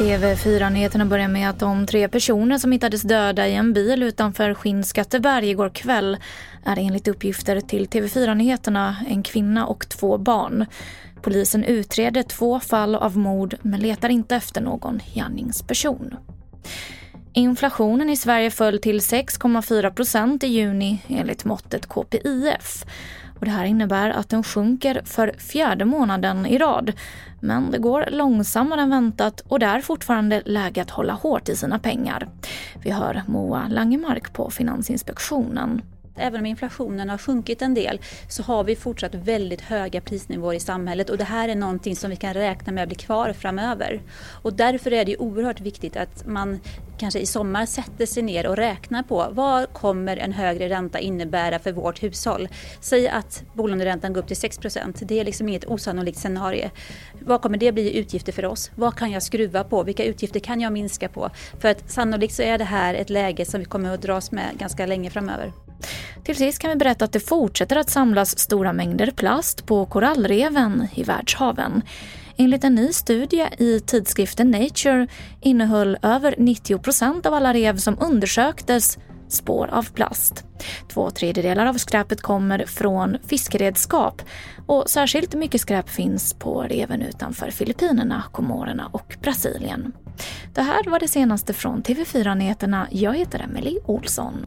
TV4-nyheterna börjar med att de tre personer som hittades döda i en bil utanför Skinnskatteberg igår kväll är enligt uppgifter till TV4-nyheterna en kvinna och två barn. Polisen utreder två fall av mord men letar inte efter någon gärningsperson. Inflationen i Sverige föll till 6,4 procent i juni enligt måttet KPIF. Och det här innebär att den sjunker för fjärde månaden i rad. Men det går långsammare än väntat och det är fortfarande läge att hålla hårt i sina pengar. Vi hör Moa Langemark på Finansinspektionen. Även om inflationen har sjunkit en del så har vi fortsatt väldigt höga prisnivåer i samhället och det här är någonting som vi kan räkna med blir kvar framöver. Och därför är det oerhört viktigt att man kanske i sommar sätter sig ner och räknar på vad kommer en högre ränta innebära för vårt hushåll. Säg att bolåneräntan går upp till 6% det är liksom inget osannolikt scenario. Vad kommer det bli i utgifter för oss? Vad kan jag skruva på? Vilka utgifter kan jag minska på? För att sannolikt så är det här ett läge som vi kommer att dras med ganska länge framöver. Till sist kan vi berätta att det fortsätter att samlas stora mängder plast på korallreven i världshaven. Enligt en ny studie i tidskriften Nature innehöll över 90 procent av alla rev som undersöktes spår av plast. Två tredjedelar av skräpet kommer från fiskeredskap och särskilt mycket skräp finns på reven utanför Filippinerna, Komorerna och Brasilien. Det här var det senaste från TV4 Nyheterna. Jag heter Emily Olsson.